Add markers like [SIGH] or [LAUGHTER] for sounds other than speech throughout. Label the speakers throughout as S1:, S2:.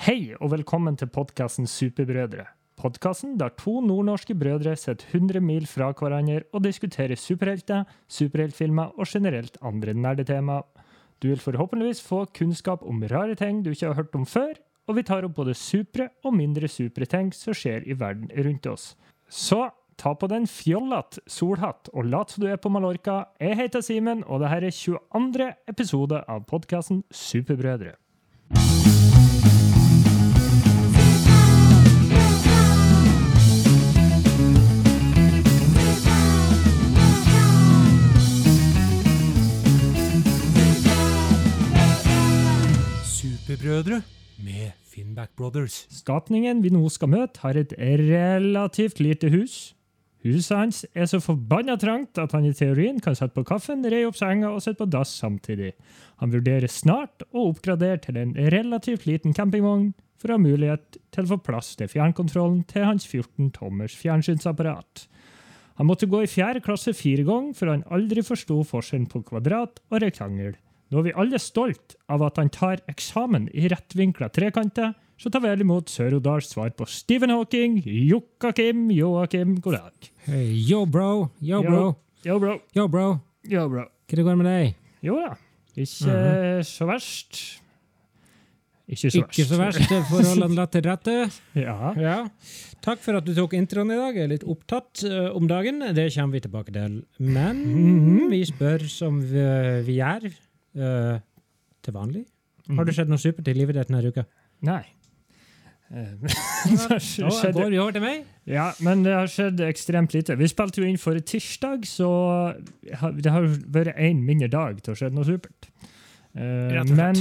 S1: Hei og velkommen til podkasten Superbrødre. Podkasten der to nordnorske brødre sitter 100 mil fra hverandre og diskuterer superhelter, superheltfilmer og generelt andre nerdetema. Du vil forhåpentligvis få kunnskap om rare ting du ikke har hørt om før, og vi tar opp både supre og mindre supre ting som skjer i verden rundt oss. Så ta på den fjollete solhatt og lat som du er på Mallorca. Jeg heter Simen, og dette er 22. episode av podkasten Superbrødre.
S2: Superbrødre med Finnback Brothers.
S1: Skapningen vi nå skal møte, har et relativt lite hus. Huset hans er så forbanna trangt at han i teorien kan sette på kaffen, re opp senga og sitte på dass samtidig. Han vurderer snart å oppgradere til en relativt liten campingvogn for å ha mulighet til å få plass til fjernkontrollen til hans 14 tommers fjernsynsapparat. Han måtte gå i fjerde klasse fire ganger for han aldri forsto forskjellen på kvadrat og rektangel. Nå er vi alle stolt av at han tar eksamen i rettvinkla trekanter, så tar vel imot Sør-Odals svar på Stephen Hawking, Joakim, Joakim, god dag.
S2: Hey, yo, bro. Yo, bro.
S1: Yo, bro.
S2: Yo, bro.
S1: Yo, bro.
S2: Hva det går med deg?
S1: Jo da, ikke så verst. Ikke så verst.
S2: Ikke så verst. Forholdene la til rette. [LAUGHS]
S1: Ja.
S2: Ja. Takk for at du tok introen i dag. Jeg er litt opptatt uh, om dagen. Det kommer vi tilbake til. Men
S1: Mhm.
S2: vi spør som vi, vi gjør eh, til vanlig. Har det skjedd noe supert i livet ditt denne uka?
S1: Nei. [LAUGHS] Eh, [LAUGHS] det
S2: går vi over til meg.
S1: Ja, men det har skjedd ekstremt lite. Vi spilte jo inn forrige tirsdag, så det har vært én mindre dag til å skje noe supert.
S2: Slett.
S1: men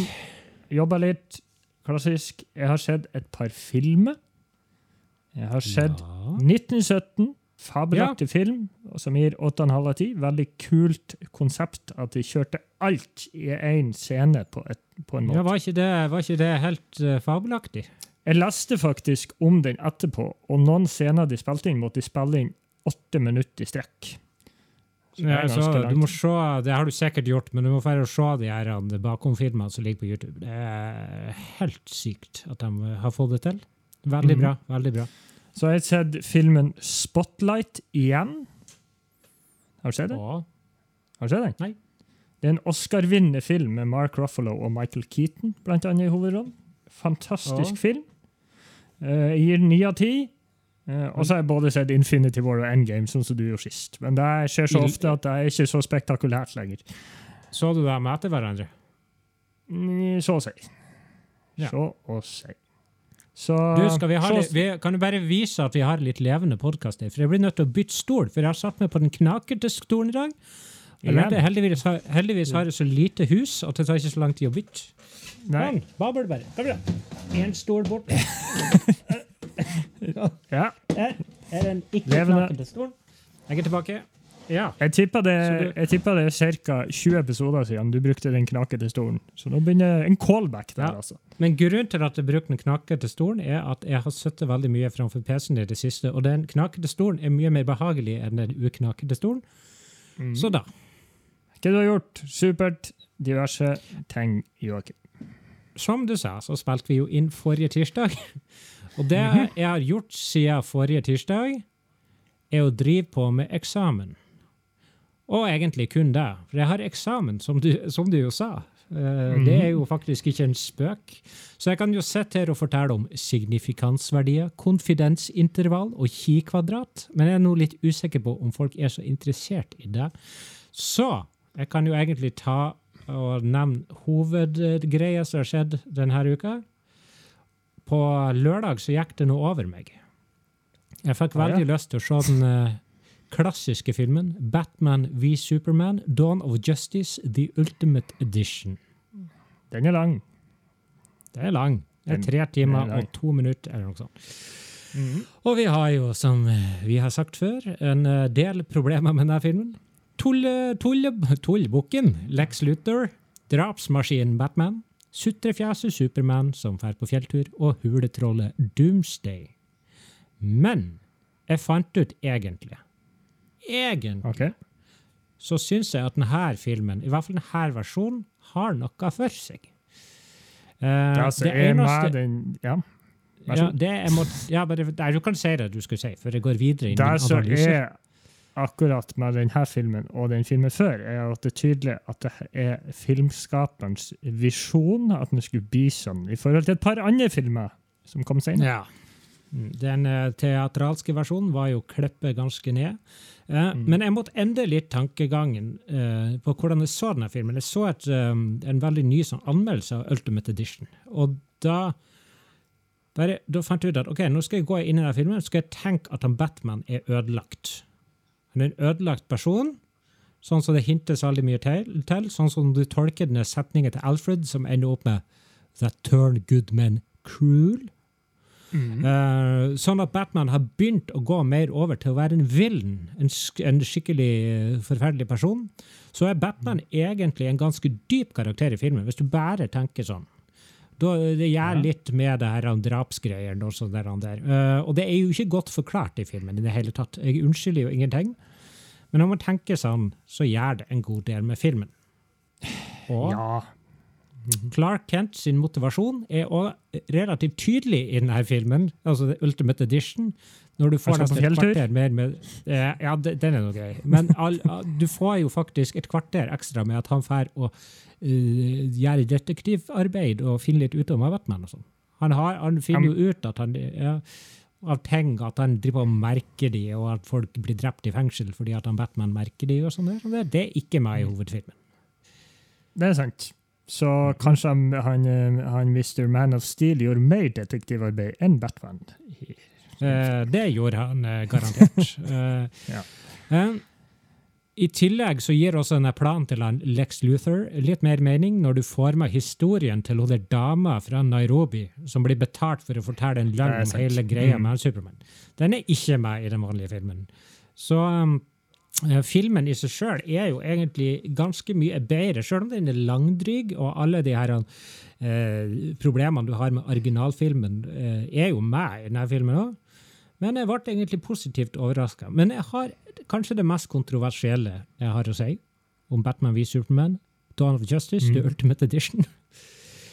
S1: jobba litt. Klassisk. Jeg har sett et par filmer. Jeg har sett
S2: Ja.
S1: 1917. Fabelaktig film som gir 8,5 av 10. Veldig kult konsept at de kjørte alt i én scene på, et, på en måte.
S2: Ja, var, ikke det, var ikke det helt uh, fabelaktig?
S1: Jeg leste faktisk om den etterpå, og noen scener de spilte inn, måtte de spille inn åtte minutter i strekk.
S2: Ja, så du må se, det har du sikkert gjort, men du må bare se de her eh, bakomfilmene som ligger på YouTube. Det er helt sykt at de har fått det til. Veldig
S1: Mhm.
S2: bra. veldig bra.
S1: Så har jeg sett filmen Spotlight igjen. Har du sett den?
S2: Ja.
S1: Har du sett den?
S2: Nei.
S1: Det er en Oscar-vinnende film med Mark Ruffalo og Michael Keaton blant annet i hovedrollen. Fantastisk
S2: Ja.
S1: film. Uh, jeg gir ni av ti. Uh, og så har jeg både sett Infinity War og Endgame, sånn som du gjorde sist. Men det skjer så ofte at det er ikke så spektakulært lenger.
S2: så du dem etter hverandre?
S1: Mm, Så å si.
S2: Ja.
S1: Så å si. Så
S2: Du, vi
S1: så-
S2: litt, vi, kan du bare vise at vi har litt levende podkast? For jeg blir nødt til å bytte stol, for jeg har satt meg på den knakete stolen i dag. Lærte, heldigvis, har- heldigvis har jeg så lite hus at det tar ikke så lang tid å bytte.
S1: Nei.
S2: Men, babel bare. Kom igjen. En stol bort. [LAUGHS]
S1: Ja.
S2: Her er den ikke-knakete stolen. Jeg er tilbake. Ja.
S1: Jeg tipper det,
S2: du-
S1: jeg tipper det er ca. 20 episoder siden du brukte den knakete stolen. Så nå begynner en callback der, altså.
S2: Men grunnen til at jeg bruker den knakete stolen, er at jeg har sittet veldig mye framfor PC-en i det siste, og den knakete stolen er mye mer behagelig enn den uknakete stolen.
S1: Mm.
S2: Så da.
S1: Hva du har gjort? Supert. Diverse ting, Joakim.
S2: Som du sa, så spilte vi jo inn forrige tirsdag. [LAUGHS] Og det
S1: Mhm.
S2: jeg har gjort siden forrige tirsdag, er å drive på med eksamen. Og egentlig kun det. For jeg har eksamen, som du, som du jo sa. Eh,
S1: Mhm.
S2: Det er jo faktisk ikke en spøk. Så jeg kan jo sitte her og fortelle om signifikansverdier, konfidensintervall og ki-kvadrat, men jeg er nå litt usikker på om folk er så interessert i det. Så jeg kan jo egentlig ta og nevne hovedgreia som har skjedd denne uka. På lørdag så gikk det noe over meg. Jeg fikk
S1: Ah, ja.
S2: veldig lyst til å se den eh, klassiske filmen Batman v Superman, Dawn of Justice, The Ultimate Edition.
S1: Den er lang.
S2: Det er lang. Det er tre timer
S1: er
S2: og to minutter, eller noe sånt. Og vi har jo, som vi har sagt før, en eh, del problemer med denne filmen. Tulle, tulle, tullbukken Lex Luthor, drapsmaskinen Batman, sutrefjeset Superman som drar på fjelltur, og huletrollet Doomsday. Men jeg fant ut egentlig Egentlig
S1: okay.
S2: så syns jeg at denne filmen, i hvert fall denne versjonen, har noe for seg. Uh,
S1: Ja, altså,
S2: det eneste
S1: med den Ja.
S2: Ja, det er må, ja, bare, nei, Du kan si det du skulle si, for jeg går videre inn i
S1: Det som er akkurat med denne filmen og den filmen før, er at det er tydelig at det er filmskaperens visjon at den skulle bli sånn, i forhold til et par andre filmer som kom senere.
S2: Ja. Mm, Den eh, teatralske versjonen var jo klippet ganske ned. Eh,
S1: Mm.
S2: Men jeg måtte endre litt tankegangen eh, på hvordan jeg så denne filmen. Jeg så et, en veldig ny sånn, anmeldelse av Ultimate Edition. Og da, bare, da fant jeg ut at ok, nå skal jeg gå inn i denne filmen skal jeg tenke at han Batman er ødelagt. Han er en ødelagt person, sånn som det hintes veldig mye til, til sånn som du tolker denne setningen til Alfred, som ender opp med That turn good men cruel.
S1: Mm.
S2: Eh, sånn at Batman har begynt å gå mer over til å være en villen, en, sk en skikkelig eh, forferdelig person. Så er Batman egentlig en ganske dyp karakter i filmen, hvis du bare tenker sånn. Da, det gjør
S1: Ja.
S2: litt med det her om drapsgreier. Og, sånn der. Eh, og det er jo ikke godt forklart i filmen. i det hele tatt. Jeg unnskylder jo ingenting. Men når man tenker sånn, så gjør det en god del med filmen. Og
S1: Ja.
S2: Clark Kent sin motivasjon er også relativt tydelig i denne filmen, altså The Ultimate Edition. Når du får nesten et kvarter mer med eh, Ja, den er nå grei. Men all, du får jo faktisk et kvarter ekstra med at han får å uh, gjøre detektivarbeid og finne litt ut om Batman og sånn. Han, han finner jo ut at han ja, av ting at han driver og merker de, og at folk blir drept i fengsel fordi at han Batman merker de. og sånn det er ikke meg i hovedfilmen.
S1: Det er sant. Så kanskje han, han, Mr. Man of Steel gjorde mer detektivarbeid enn Batman.
S2: Eh, det gjorde han eh, garantert. [LAUGHS] Eh,
S1: Ja.
S2: eh, I tillegg så gir også denne planen til han Lex Luthor litt mer mening når du får med historien til hun der dama fra Nairobi som blir betalt for å fortelle en
S1: løgn
S2: om hele greia
S1: Mm.
S2: med Supermann. Superman. Den er ikke med i den vanlige filmen. Så um, filmen i seg sjøl er jo egentlig ganske mye bedre, sjøl om den er langdryg, og alle de her eh, problemene du har med originalfilmen, eh, er jo med i denne filmen òg. Men jeg ble egentlig positivt overraska. Men jeg har kanskje det mest kontroversielle jeg har å si om Batman v Superman, Dawn of Justice, The
S1: Mm.
S2: Ultimate Edition.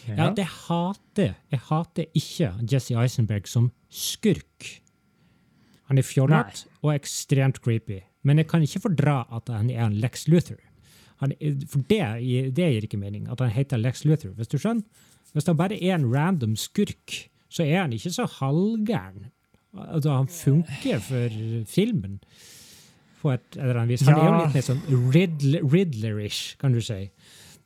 S2: Ja, det hater Jeg hater ikke Jesse Eisenberg som skurk. Han er fjollete og ekstremt creepy, men jeg kan ikke fordra at han er en Lex Luthor. Han, for det, det gir ikke mening, at han heter Lex Luthor. Hvis du skjønner? Hvis han bare er en random skurk, så er han ikke så halvgæren. Altså, han funker for filmen på et eller annet vis. Han er jo litt mer sånn Riddler, Riddlerish, kan du si.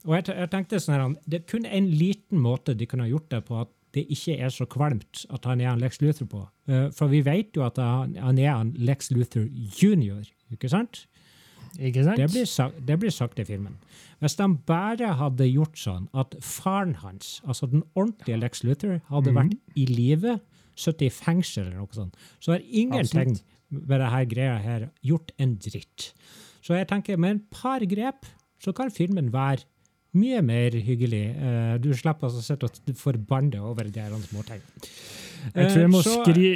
S2: Og jeg, jeg tenkte sånn her, Det er kun en liten måte de kunne ha gjort det på at det ikke er så kvalmt at han er en Lex Luthor på. Eh, for vi vet jo at han, han er en Lex Luthor junior, ikke sant?
S1: Ikke sant?
S2: Det blir, sagt, det blir sagt i filmen. Hvis de bare hadde gjort sånn at faren hans, altså den ordentlige Lex Luthor, hadde
S1: mm.
S2: vært i live, sittet i fengsel eller noe sånt, så har ingenting
S1: Absolutt.
S2: dette greia her gjort en dritt. Så jeg tenker med et par grep så kan filmen være mye mer hyggelig. Eh, du slipper å sitte og forbanne over de småtingene.
S1: Jeg tror jeg må
S2: skrive... så-
S1: skri...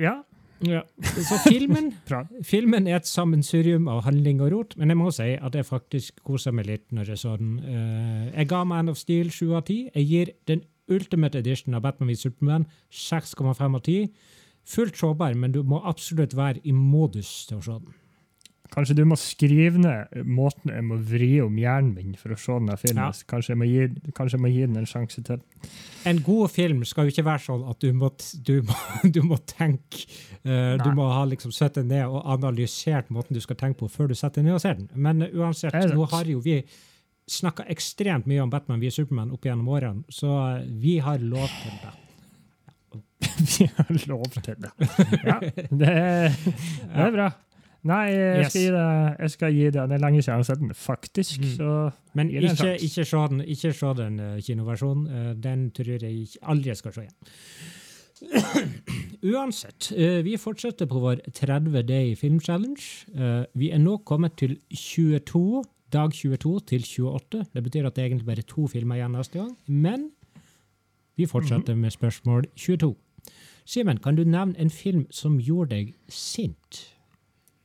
S1: Ja,
S2: Ja. Så filmen. [LAUGHS] Filmen er et sammensurium av handling og rot, men jeg må si at jeg faktisk koser meg litt når jeg så den. Uh, jeg ga Man of Steel 7 av 10. Jeg gir den ultimate edition av Batman v Superman 6,5 av 10. Fullt sårbar, men du må absolutt være i modus til å se den.
S1: Kanskje du må skrive ned måten jeg må vri om hjernen min for å se denne filmen.
S2: Ja.
S1: Kanskje, jeg må gi, kanskje jeg må gi den en sjanse til.
S2: En god film skal jo ikke være sånn at du må, du må, [LAUGHS] du må tenke Uh, Du må ha liksom sette ned og analysert måten du skal tenke på før du setter deg ned og ser den. Men eh, uansett, nå har jo vi snakka ekstremt mye om Batman via Superman opp gjennom årene, så eh, vi har lov til det. [LAUGHS]
S1: Vi har lov til det. Ja, det det er [LAUGHS] bra. Nei, jeg
S2: Yes.
S1: skal gi det, jeg skal gi det. Det er lenge siden jeg har sett den, faktisk.
S2: Mm.
S1: Så
S2: Men ikke, ikke se den, ikke se den uh, kinoversjonen. Uh, den tror jeg ikke- aldri jeg skal se igjen. [CLEARS THROAT] Uansett, eh, vi fortsetter på vår 30 Day Film Challenge. Vi er nå kommet til 22, dag 22 til 28. Det betyr at det er egentlig bare to filmer igjen neste gang. Men vi fortsetter med spørsmål 22. Simen, kan du nevne en film som gjorde deg sint?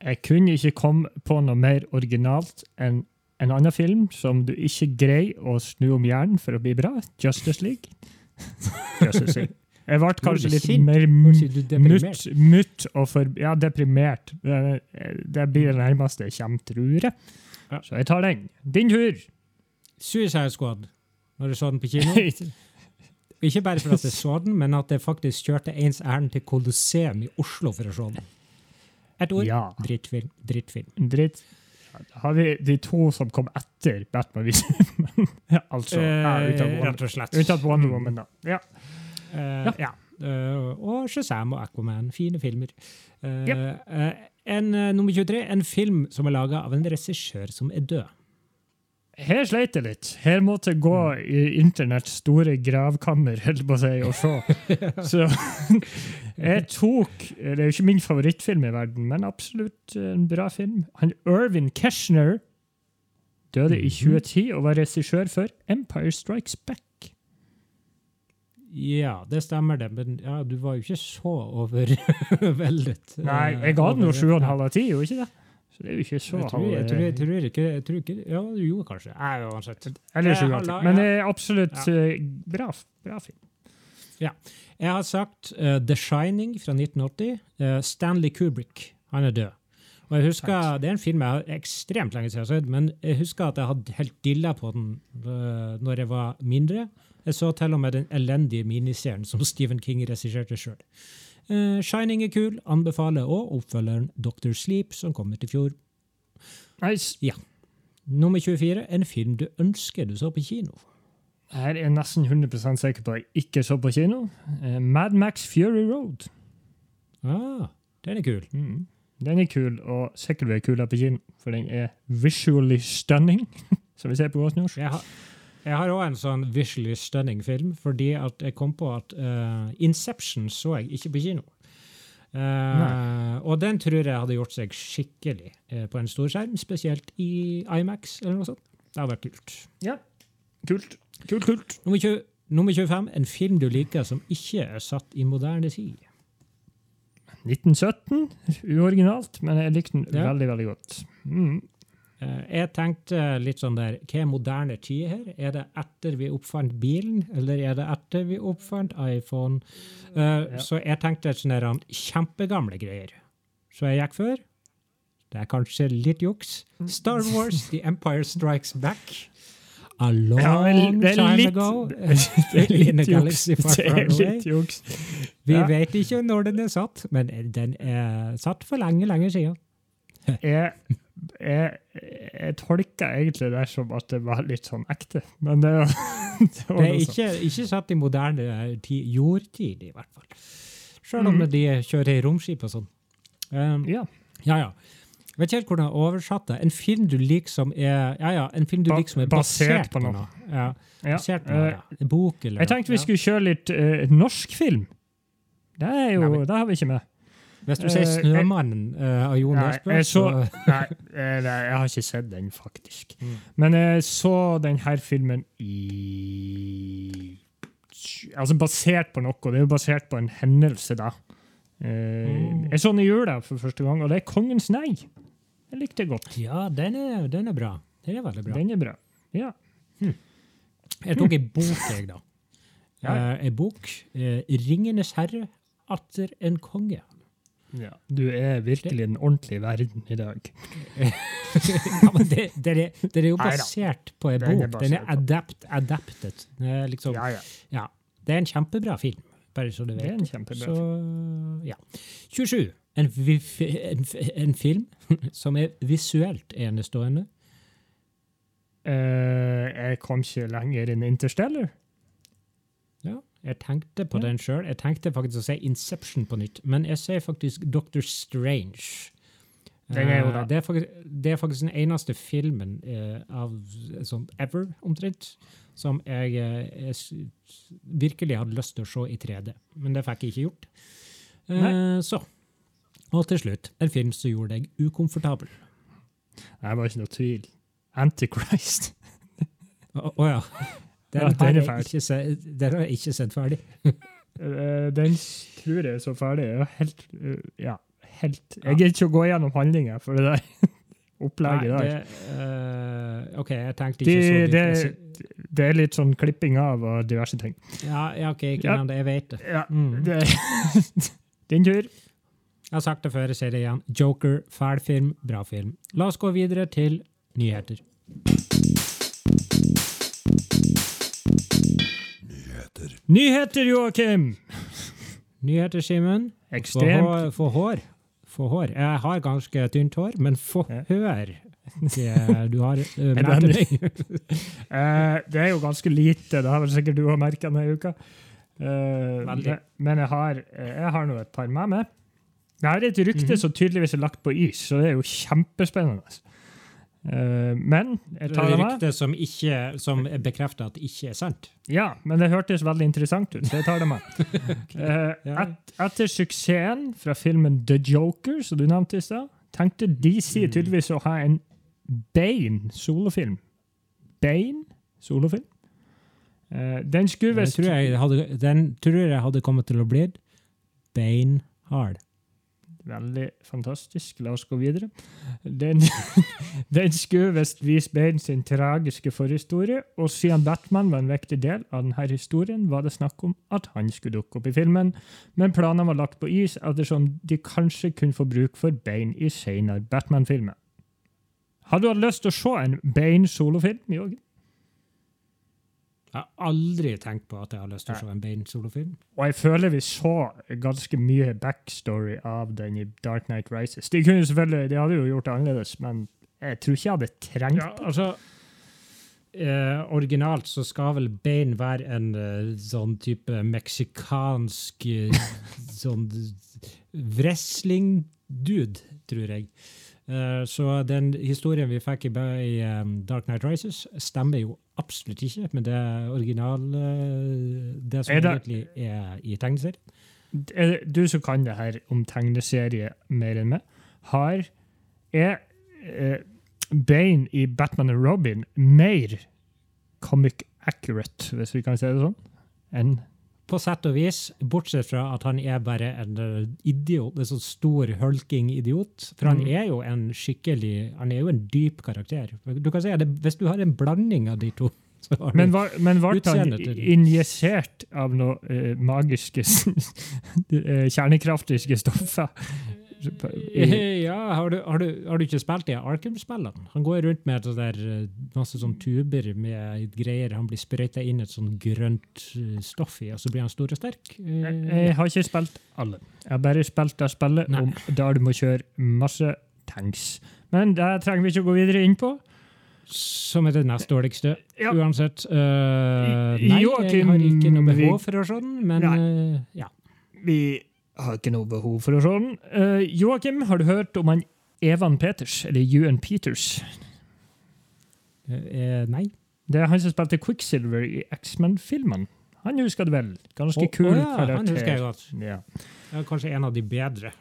S1: Jeg kunne ikke komme på noe mer originalt enn en annen film som du ikke greier å snu om hjernen for å bli bra. Justice League. [LAUGHS] Justice League. Jeg ble kanskje litt mer
S2: er
S1: mutt, mutt og for, ja, deprimert. Det, det blir det nærmeste jeg kommer, tror jeg. Så jeg tar den. Din tur!
S2: Suicide Squad, når du så den på kino. [LAUGHS] Ikke bare for at jeg så den, men at jeg faktisk kjørte ens ærend til Colosseum i Oslo for å se den. Et ord.
S1: Ja.
S2: Drittfilm. Drittfilm.
S1: Dritt. Har vi de to som kom etter Batman v Superman. [LAUGHS] altså.
S2: Eh, rett og slett.
S1: Unntatt Wonder Woman, da. Ja.
S2: Eh, ja. Uh, og Shazam og Aquaman. Fine filmer. Eh, eh, en, nummer 23. En film som er laga av en regissør som er død.
S1: Her sleit jeg litt. Her måtte jeg gå i internetts store gravkammer [LAUGHS] helt på å si, og se. [LAUGHS] Så [LAUGHS] jeg tok Det er jo ikke min favorittfilm i verden, men absolutt en bra film. Han Irvin Keshner døde i 2010 og var regissør for Empire Strikes Back.
S2: Ja, det stemmer det, men ja, du var jo ikke så overveldet. eh,
S1: Nei, jeg ga den jo sju og en halv av ti, gjorde ikke det? Så det er jo ikke så
S2: Jeg tror, jeg, tror, jeg, tror ikke, jeg tror ikke Ja, gjorde kanskje. Uansett. Jeg
S1: av ti.
S2: har-
S1: Men det er absolutt
S2: Ja.
S1: eh, bra, bra film.
S2: Jeg har sagt uh, The Shining fra 1980. Uh, Stanley Kubrick. Han er død. Og jeg husker, Det er en film jeg har ekstremt lenge siden jeg har sett, men jeg husker at jeg hadde helt dilla på den uh, når jeg var mindre. Jeg så til og med den elendige miniserien som Stephen King regisserte sjøl. Shining er kul, anbefaler og oppfølgeren Doctor Sleep, som kom ut i fjor.
S1: Nice.
S2: Nummer 24, en film du ønsker du så på kino.
S1: Her er jeg nesten 100% sikker på at jeg ikke så på kino. Eh, Mad Max Fury Road.
S2: Ah, den er kul.
S1: Mm. Den er kul, og sikkert blir kulere på kino, for den er visually stunning, [LAUGHS] som vi ser på godt norsk.
S2: Jeg har, jeg har også en sånn visually stunning film, fordi at jeg kom på at uh, Inception så jeg ikke på kino. Uh, og den tror jeg hadde gjort seg skikkelig uh, på en stor skjerm, spesielt i IMAX eller noe sånt. Det hadde vært kult. Ja.
S1: Kult. Kult, kult.
S2: Nummer, 20, nummer 25, en film du liker som ikke er satt i moderne tid.
S1: 1917. Uoriginalt, men jeg likte den
S2: Ja.
S1: veldig, veldig godt. Mm.
S2: Eh, jeg tenkte litt sånn der, hva er moderne tid her? Er det etter vi oppfant bilen, eller er det etter vi oppfant iPhone? Eh, Så jeg tenkte sånne kjempegamle greier. Så jeg gikk før. Det er kanskje litt juks. Star Wars, The Empire Strikes Back. A long
S1: Ja, det
S2: time
S1: litt-
S2: ago. [LAUGHS]
S1: Det er litt juks. Det er litt juks.
S2: Vi
S1: Ja.
S2: vet ikke når den er satt, men den er satt for lenge, lenge siden.
S1: Jeg, jeg, jeg tolker egentlig det som at det var litt sånn ekte, men det, [LAUGHS] det var
S2: Det er
S1: noe
S2: ikke, ikke satt i moderne tid, jordtid, i hvert fall. Selv om
S1: mm.
S2: de kjører i romskip og sånn. Um,
S1: Ja.
S2: ja, ja. Vet ikke helt hvordan jeg oversatte det. En film du liker som er ja, ja, en film du liker som er
S1: basert
S2: basert,
S1: på
S2: på
S1: noe.
S2: noe. Ja, basert på noe,
S1: eh,
S2: ja. En bok eller
S1: Jeg tenkte vi skulle kjøre litt uh, norsk film. Det er jo,
S2: Nei, men-
S1: det har vi ikke med.
S2: Hvis du sier
S1: eh,
S2: 'Snømannen' eh, av Jon Nesbø, så [LAUGHS]
S1: Nei, eh, nei, jeg har ikke sett den, faktisk.
S2: Mm.
S1: Men jeg så denne filmen i Altså basert på noe. Det er jo basert på en hendelse, da.
S2: Mm.
S1: Jeg så den i jula for første gang, og det er 'Kongens nei'. Jeg likte det godt.
S2: Ja, den er, den er bra. Den er veldig bra.
S1: Den er bra. Ja.
S2: Jeg tok ei bok, jeg, da.
S1: Ja, ja.
S2: Eh, Ei bok. eh, 'Ringenes herre atter en konge'.
S1: Ja. Du er virkelig den ordentlige verden i dag. [LAUGHS]
S2: ja, men det, det, er, det er jo basert på en bok. Den er adapt, adapted. Det er, liksom,
S1: Ja, ja.
S2: det er en kjempebra film, bare så du
S1: Det er en kjempebra
S2: Så,
S1: film.
S2: ja. 27. En, en, en film [LAUGHS] som er visuelt enestående.
S1: Uh, jeg kom ikke lenger enn Interstellar.
S2: Jeg tenkte på
S1: Ja.
S2: den sjøl. Jeg tenkte faktisk å si Inception på nytt, men jeg sier faktisk Doctor Strange.
S1: Den er
S2: Eh, det, er faktisk, det er faktisk den eneste filmen eh, av sånn ever, omtrent, som jeg, eh, jeg virkelig hadde lyst til å se i 3D. Men det fikk jeg ikke gjort. Eh, så. Og til slutt, en film som gjorde deg ukomfortabel.
S1: Det var ikke noe tvil. Antichrist.
S2: Å å ja. Den,
S1: Ja, den
S2: har ikke den har jeg ikke sett ferdig. [LAUGHS]
S1: Eh, den tror jeg er så ferdig. Jeg er helt, eh, ja, helt. Jeg gidder ikke å gå gjennom handlinger for det der. [LAUGHS] opplegget
S2: Nei,
S1: der.
S2: eh, OK, jeg tenkte
S1: De,
S2: ikke så
S1: det,
S2: dypt.
S1: det er litt sånn klipping av og diverse ting.
S2: Ja, ja, OK, ikke nevn det. Jeg vet det.
S1: Ja,
S2: Mm.
S1: det [LAUGHS] Din tur.
S2: Jeg har sagt det før, jeg sier det igjen. Joker, fæl film, bra film. La oss gå videre til nyheter.
S1: Nyheter, Joakim!
S2: Nyheter, Simen.
S1: Ekstremt.
S2: få hår. Få hår. Jeg har ganske tynt hår, men få
S1: Ja.
S2: hør. Det, du har uh,
S1: Er
S2: merket meg. [LAUGHS]
S1: Eh, det er jo ganske lite, det har vel sikkert du òg merka denne uka.
S2: Uh,
S1: men- men jeg har, eh, jeg har nå et par med meg. Det har er et rykte
S2: Mhm.
S1: som tydeligvis er lagt på is, så det er jo kjempespennende. Eh, men jeg tar det med.
S2: Rykte som, ikke, som bekrefter at det ikke er sant.
S1: Ja, men det hørtes veldig interessant ut, så jeg tar det med.
S2: okay.
S1: Et, etter suksessen fra filmen The Joker, som du nevnte i stad, tenkte DC
S2: Mm.
S1: tydeligvis å ha en Bane solofilm. Bane solofilm? Eh, den skulle visst
S2: den tror jeg hadde kommet til å bli beinhard.
S1: Veldig fantastisk. La oss gå videre. Den, [LAUGHS] den skulle visst vise Bane sin tragiske forhistorie, og siden Batman var en viktig del av denne historien, var det snakk om at han skulle dukke opp i filmen, men planene var lagt på is ettersom de kanskje kunne få bruk for Bane i senere Batman-filmer. Har du hatt lyst til å se en Bane-solofilm? Jørgen?
S2: Jeg har aldri tenkt på at jeg har lyst til å se en Bane-solofilm.
S1: Og jeg føler vi så ganske mye backstory av den i Dark Knight Rises. De kunne selvfølgelig, de hadde jo gjort det annerledes, men jeg tror ikke jeg hadde trengt
S2: Ja, altså eh, Originalt så skal vel Bane være en eh, sånn type meksikansk eh, [LAUGHS] sånn wrestling-dude, tror jeg. Eh, så den historien vi fikk i, i um, Dark Knight Rises, stemmer jo absolutt ikke med det original eh, Det som
S1: Er det-
S2: egentlig er i tegneserien.
S1: Er Du som kan det her om tegneserie mer enn meg, har er eh, Bane i Batman og Robin mer comic accurate, hvis vi kan si det sånn, enn
S2: På sett og vis, bortsett fra at han er bare en eh, idiot, en sånn stor hulking idiot. For han
S1: Mm.
S2: er jo en skikkelig Han er jo en dyp karakter. Du kan si at det, Hvis du har en blanding av de to [LAUGHS] så har
S1: Men, var, men ble han injisert av noen uh, magiske [LAUGHS] eh, kjernekraftiske stoffer? [LAUGHS]
S2: Ja, har du, har, du, har du ikke spilt de Arkham-spillene? Han går rundt med et der, eh, masse sånn tuber med greier. Han blir sprøyta inn et sånn grønt eh, stoff i, og så blir han stor og sterk. Jeg,
S1: Jeg har ikke spilt alle. Jeg har bare spilt det spillet
S2: Nei.
S1: om der du må kjøre masse tanks. Men det trenger vi ikke å gå videre inn på.
S2: Som er det nest dårligste,
S1: Ja.
S2: uansett.
S1: Uh,
S2: nei, jeg har ikke noe behov for å se den, men uh, ja.
S1: Vi har ikke noe behov for å se den. Uh, Joakim, har du hørt om han Evan Peters, eller Ewan Peters?
S2: Uh, nei.
S1: Det er han som spilte Quicksilver i X-Men-filmen. Han husker det vel. Ganske
S2: oh,
S1: kul
S2: å ja,
S1: karakter.
S2: Han husker jeg godt.
S1: Ja.
S2: Ja, kanskje en av de bedre.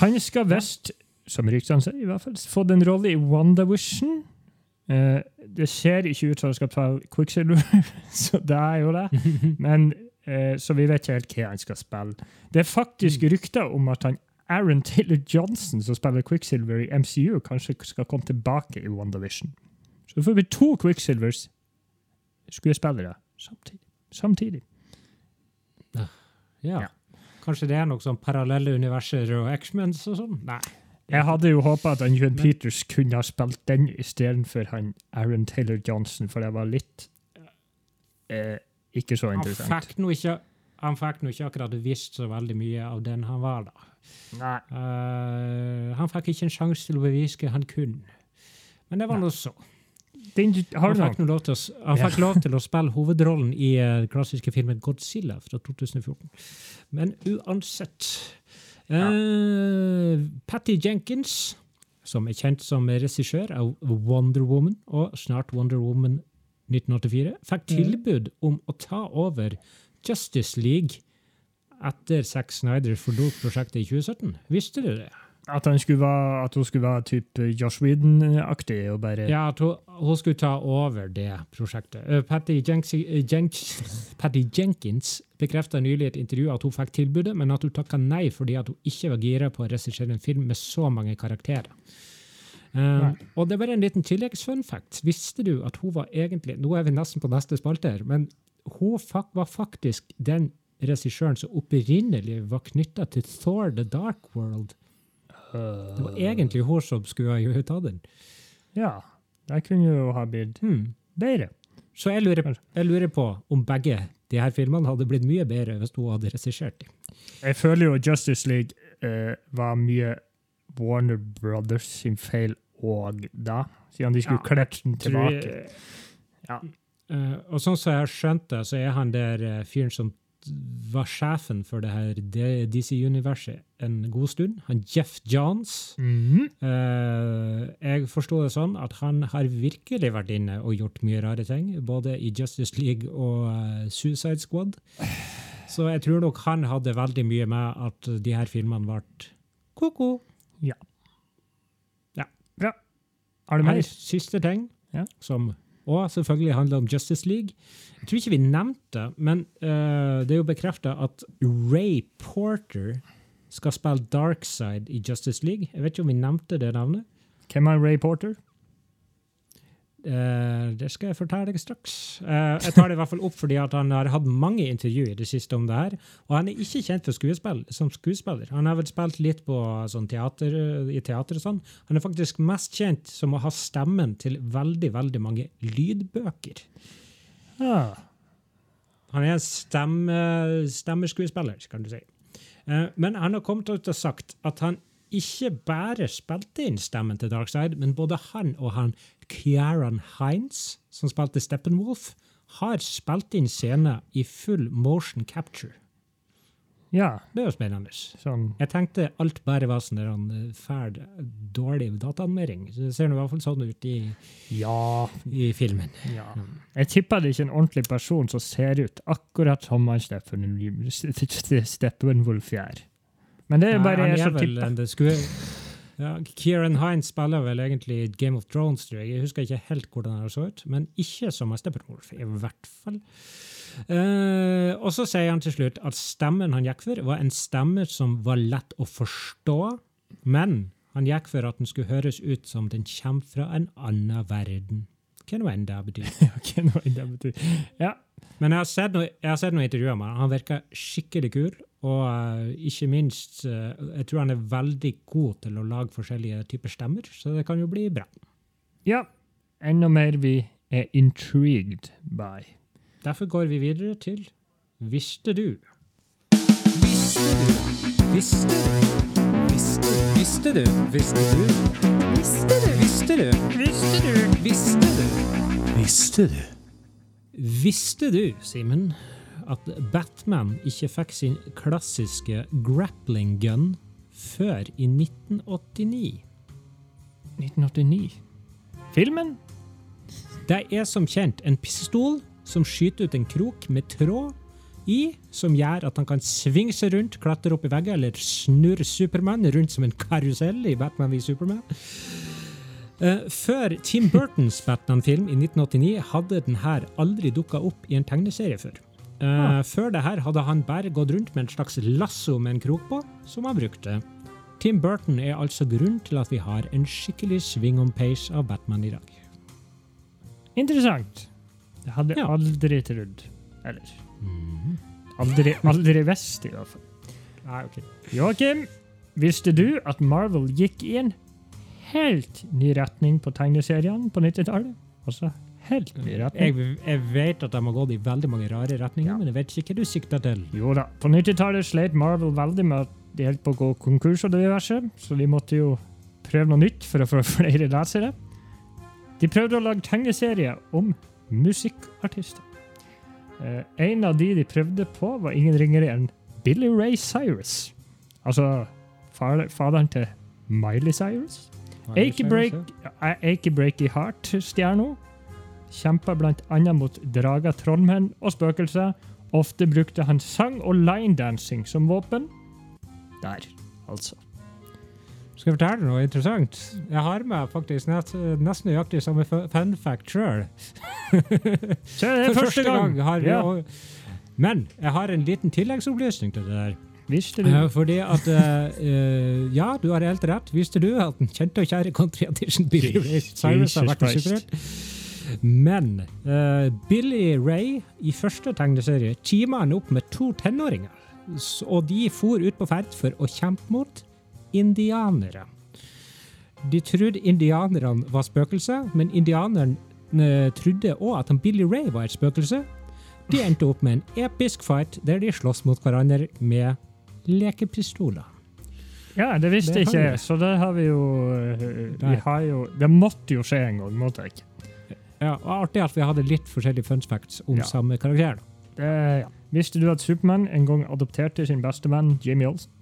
S1: Han skal visst, som ryktene sier, i hvert fall, fått en rolle i WandaVision. Uh, det ser ikke ut som han skal ta Quicksilver, [LAUGHS] så det er jo det. [LAUGHS] Men, så vi vet ikke helt hva han skal spille. Det er faktisk
S2: Mm.
S1: rykter om at han Aaron Taylor Johnson, som spiller Quicksilver i MCU, kanskje skal komme tilbake i WandaVision. Så det får bli to Quicksilvers skuespillere samtidig. samtidig.
S2: Ja.
S1: Ja.
S2: Kanskje det er noe sånn parallelle universer og X-Mens og sånn? Nei.
S1: Jeg hadde jo håpa at han
S2: Men-
S1: Peters kunne ha spilt den istedenfor han Aaron Taylor Johnson, for det var litt eh, ikke så
S2: Han
S1: interessant.
S2: fikk nå ikke, han fikk nå ikke akkurat visst så veldig mye av den han var, da.
S1: Nei.
S2: Uh, han fikk ikke en sjanse til å bevise hva han kunne. Men det var nå så.
S1: Den, har
S2: Han fikk, lov til å, han fikk Ja. lov til å [LAUGHS] spille hovedrollen i eh, den klassiske filmen Godzilla fra 2014. Men uansett eh, Patty Jenkins, som er kjent som regissør av Wonder Woman og snart Wonder Woman 1984, fikk
S1: Mhm.
S2: tilbud om å ta over Justice League etter Zack Snyder forlot prosjektet i 2017. Visste du det?
S1: At, han skulle være, at hun skulle være type Josh Whedon-aktig og bare
S2: Ja, at hun, hun skulle ta over det prosjektet. Uh, Patty, Jenks, uh, Jenks, [LAUGHS] Patty Jenkins bekrefta nylig i et intervju at hun fikk tilbudet, men at hun takka nei fordi hun ikke var gira på å regissere en film med så mange karakterer. Eh, og det bare en liten tilleggsfun fact. Visste du at hun var egentlig Nå er vi nesten på neste spalte her, men hun var faktisk den regissøren som opprinnelig var knytta til Thor The Dark World. Det var egentlig hun som skulle ha tatt den.
S1: Ja, det kunne jo ha blitt
S2: Hmm.
S1: bedre.
S2: Så jeg lurer, jeg lurer på om begge de her filmene hadde blitt mye bedre hvis hun hadde regissert dem.
S1: Jeg føler jo Justice League uh, var mye Warner Brothers sin feil òg da, siden de skulle
S2: Ja,
S1: kleppe den tilbake. Ja.
S2: Uh, og sånn som jeg har skjønt det, så er han der uh, fyren som var sjefen for det her DC-universet en god stund. Han Jeff Johns.
S1: Mm
S2: -hmm. uh, jeg forsto det sånn at han har virkelig vært inne og gjort mye rare ting, både i Justice League og Suicide Squad. Så jeg tror nok han hadde veldig mye med at de her filmene ble ko-ko.
S1: Bra. Har du mer?
S2: er siste ting,
S1: Ja.
S2: som og selvfølgelig handler om Justice League. Jeg tror ikke vi nevnte det, men uh, det er jo bekrefta at Ray Porter skal spille Darkside i Justice League. Jeg vet ikke om vi nevnte det navnet.
S1: Hvem er Ray Porter?
S2: Eh, det skal jeg fortelle deg straks. Eh, jeg tar det i hvert fall opp fordi at han har hatt mange intervjuer i det siste om det her. Og han er ikke kjent for skuespill, som skuespiller. Han har vel spilt litt på sånn teater, i teater og sånn. Han er faktisk mest kjent som å ha stemmen til veldig, veldig mange lydbøker.
S1: Ah,
S2: Han er en stemme, stemmeskuespiller, kan du si. Eh, men han har kommet ut og sagt at han ikke bare spilte inn stemmen til Darkside, men både han og han Kieran Hines, som spilte Steppenwolf, har spilt inn scener i full motion capture.
S1: ja,
S2: Det er jo spennende.
S1: sånn
S2: Jeg tenkte alt bare var sånn eh, fæl, dårlig dataanmelding. Det ser i hvert fall sånn ut i,
S1: Ja.
S2: i filmen.
S1: ja. Jeg tipper det er ikke en ordentlig person som ser ut akkurat som han Steffen Steppenwolf gjør. Men det er bare jeg som tipper.
S2: Det ja, Kieran Hines spiller vel egentlig Game of Thrones, tror jeg. Jeg husker ikke helt hvordan han så ut, men ikke som Steppenwolf, i hvert fall. Uh, og så sier han til slutt at stemmen han gikk for, var en stemme som var lett å forstå, men han gikk for at den skulle høres ut som den kommer fra en annen verden. Hva nå enn det betyr.
S1: Ok, nå enn det betyr. Ja.
S2: Men jeg har sett noe, jeg har sett noe intervjuer med han. Han virker skikkelig kul. Og uh, ikke minst, uh, jeg tror han er veldig god til å lage forskjellige typer stemmer, så det kan jo bli bra.
S1: ja. Enda mer vi er intrigued by.
S2: Derfor går vi videre til Visste du? Visste du? Visste du? Visste, du? Visste du? Visste du? Visste du?
S1: Visste du?
S2: Visste du?
S3: Visste du?
S2: Visste du, Simen, at Batman ikke fikk sin klassiske grappling gun før i 1989?
S1: 1989. Filmen?
S2: Det er som kjent en pistol som skyter ut en krok med tråd i, som gjør at han kan svinge seg rundt, klatre opp i vegger eller snurre Supermann rundt som en karusell i Batman v Superman. Uh, før Tim Burtons Batman-film i 1989 hadde den her aldri dukka opp i en tegneserie før. Eh, Før det her hadde han bare gått rundt med en slags lasso med en krok på, som han brukte. Tim Burton er altså grunnen til at vi har en skikkelig swing on pace av Batman i dag.
S1: Interessant. Det hadde jeg
S2: Ja.
S1: aldri trodd. Eller aldri, aldri visst, i hvert fall.
S2: Nei, ok.
S1: Joakim, visste du at Marvel gikk i en helt ny retning på tegneseriene på 90-tallet? Altså helt ny retning.
S2: Jeg, jeg vet at de har gått i veldig mange rare retninger,
S1: Ja.
S2: men jeg vet ikke hva du sikter til.
S1: Jo da, på 90-tallet slet Marvel veldig med at de holdt på å gå konkurs og diverse, så de måtte jo prøve noe nytt for å få [LAUGHS] flere lesere. De prøvde å lage tegneserier om musikkartister. Eh, en av de de prøvde på, var ingen ringere enn Billy Ray Cyrus. Altså faderen til Miley Cyrus. Achy Break, Breaky Heart-stjerna kjempa bl.a. mot drager, trollmenn og spøkelser. Ofte brukte han sang og linedancing som våpen. Der, altså.
S2: Skal jeg fortelle noe interessant? Jeg har med faktisk nett, nesten nøyaktig samme fu- fun fact sjøl. [LAUGHS]
S1: Se, det er første gang.
S2: har
S1: Ja.
S2: også- Men jeg har en liten tilleggsopplysning til det der.
S1: Visste du?
S2: Eh, fordi at eh, Ja, du har helt rett. Visste du at den kjente og kjære country edition Billy Ray Cyrus har vært en superhelt? Men uh, Billy Ray i første tegneserie teama han opp med to tenåringer. Og de for ut på ferd for å kjempe mot indianere. De trodde indianerne var spøkelser, men indianerne eh, trodde òg at han Billy Ray var et spøkelse. De endte opp med en episk fight der de slåss mot hverandre med lekepistoler.
S1: Ja, det visste
S2: Det
S1: ikke jeg, så det har vi jo eh, Vi har jo Det måtte jo skje en gang, måtte jeg.
S2: Ja, og Artig at vi hadde litt forskjellige fun facts om
S1: Ja.
S2: samme karakter.
S1: Det, ja. Visste du at Supermann en gang adopterte sin beste venn Jimmy Olsen?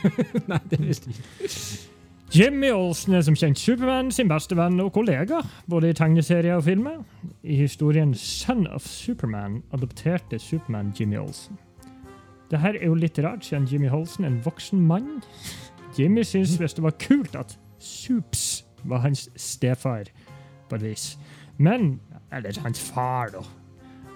S1: [LAUGHS]
S2: Nei, det visste jeg ikke.
S1: Jimmy Olsen er som kjent Supermann sin beste venn og kollega, både i tegneserier og filmer. I historien Son of Superman adopterte Supermann Jimmy Olsen. Det her er jo litt rart, siden Jimmy Olsen er en voksen mann. Jimmy syntes visst det var kult at Supes var hans stefar, på et vis. Men Eller hans far, da.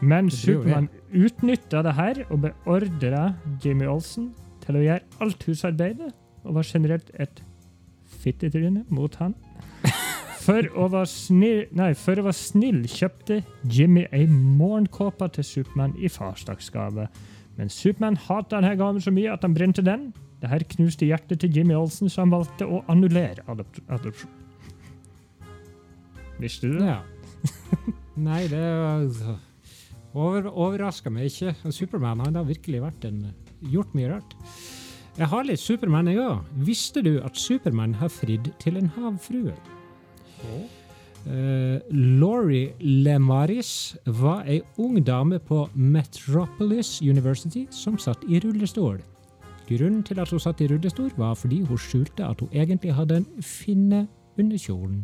S1: Men
S2: Superman.
S1: Supermann utnytta det her og beordra Jimmy Olsen til å gjøre alt husarbeidet, og var generelt et fittetryne mot han. [LAUGHS] For å være snill, nei, for å være snill kjøpte Jimmy ei morgenkåpe til Supermann i farsdagsgave. Men Supermann hata denne gaven så mye at han brente den. Dette knuste hjertet til Jimmy Olsen, så han valgte å annullere adopsjonen. adopsjon. Visste du det?
S2: Ja. [LAUGHS] Nei, det var- over, overraska meg ikke. Supermann har virkelig vært en, gjort mye rart. Jeg har litt Supermann, jeg òg. Visste du at Supermann har fridd til en havfrue? Uh, Laurie Lemaris var ei ung dame på Metropolis University som satt i rullestol. Grunnen til at hun satt i rullestol, var fordi hun skjulte at hun egentlig hadde en finne under kjolen.